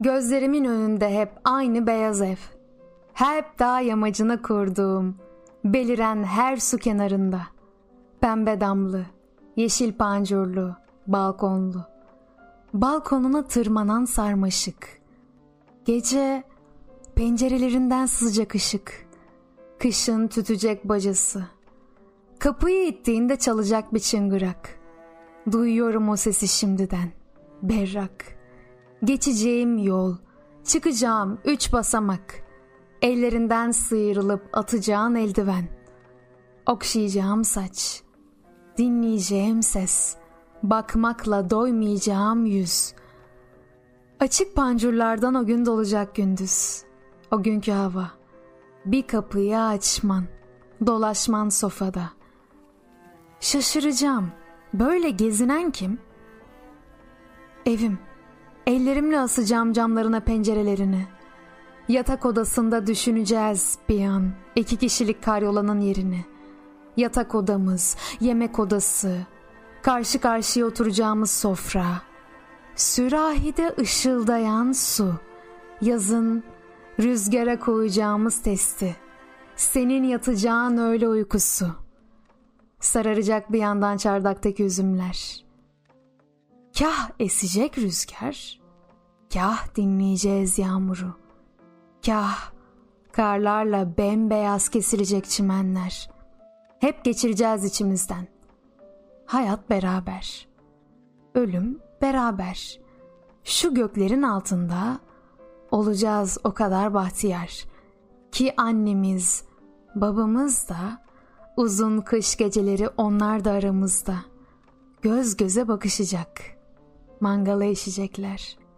Gözlerimin önünde hep aynı beyaz ev. Hep dağ yamacına kurduğum, beliren her su kenarında. Pembe damlı, yeşil pancurlu, balkonlu. Balkonuna tırmanan sarmaşık. Gece pencerelerinden sıcak ışık. Kışın tütecek bacası. Kapıyı ittiğinde çalacak bir çıngırak. Duyuyorum o sesi şimdiden. Berrak. Geçeceğim yol. Çıkacağım üç basamak. Ellerinden sıyrılıp atacağın eldiven. Okşayacağım saç. Dinleyeceğim ses. Bakmakla doymayacağım yüz. Açık pancurlardan o gün dolacak gündüz. O günkü hava. Bir kapıyı açman. Dolaşman sofada. Şaşıracağım. Böyle gezinen kim? Evim. Ellerimle asacağım camlarına pencerelerini. Yatak odasında düşüneceğiz bir an iki kişilik karyolanın yerini. Yatak odamız, yemek odası, karşı karşıya oturacağımız sofra. Sürahide ışıldayan su, yazın rüzgara koyacağımız testi. Senin yatacağın öyle uykusu. Sararacak bir yandan çardaktaki üzümler. Kah esecek rüzgar, kah dinleyeceğiz yağmuru. Kah karlarla bembeyaz kesilecek çimenler. Hep geçireceğiz içimizden. Hayat beraber. Ölüm beraber. Şu göklerin altında olacağız o kadar bahtiyar ki annemiz, babamız da uzun kış geceleri onlar da aramızda. Göz göze bakışacak. Mangala eşecekler.''